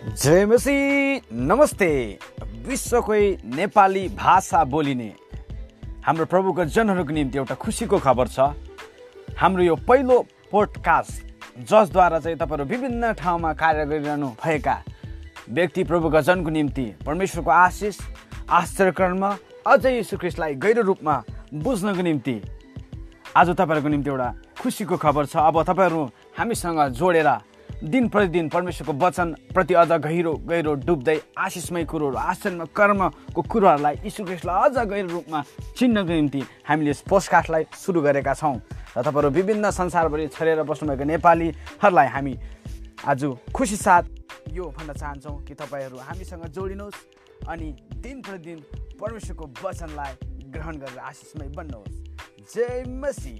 जय मसी नमस्ते। विश्वकै नेपाली भाषा बोलिने हाम्रो प्रभुको जनहरूको निम्ति एउटा खुसीको खबर छ। हाम्रो यो पहिलो पोडकास्ट जसद्वारा चाहिँ तपाईँहरू विभिन्न ठाउँमा कार्य गरिरहनु भएका व्यक्ति प्रभुको जनको निम्ति परमेश्वरको आशिष आश्चर्यकर्म अझै यीशुख्रिस्टलाई गहिरो रूपमा बुझ्नको निम्ति आज तपाईँहरूको निम्ति एउटा खुसीको खबर छ। अब तपाईँहरू हामीसँग जोडेर दिन प्रतिदिन परमेश्वरको वचनप्रति अझ गहिरो गहिरो डुब्दै आशिषमय कुरोहरू आश्चर्यमय कर्मको कुरोहरूलाई यीशुख्रिस्टलाई अझ गहिरो रूपमा चिन्नको निम्ति हामीले यस पोस्टकास्टलाई सुरु गरेका छौँ। र तपाईँहरू विभिन्न संसारभरि छरेर बस्नुभएको नेपालीहरूलाई हामी आज खुसी साथ यो भन्न चाहन्छौँ कि तपाईँहरू हामीसँग जोडिनुहोस् अनि दिन प्रतिदिन परमेश्वरको वचनलाई ग्रहण गरेर आशिषमय बन्नुहोस्। जय मसी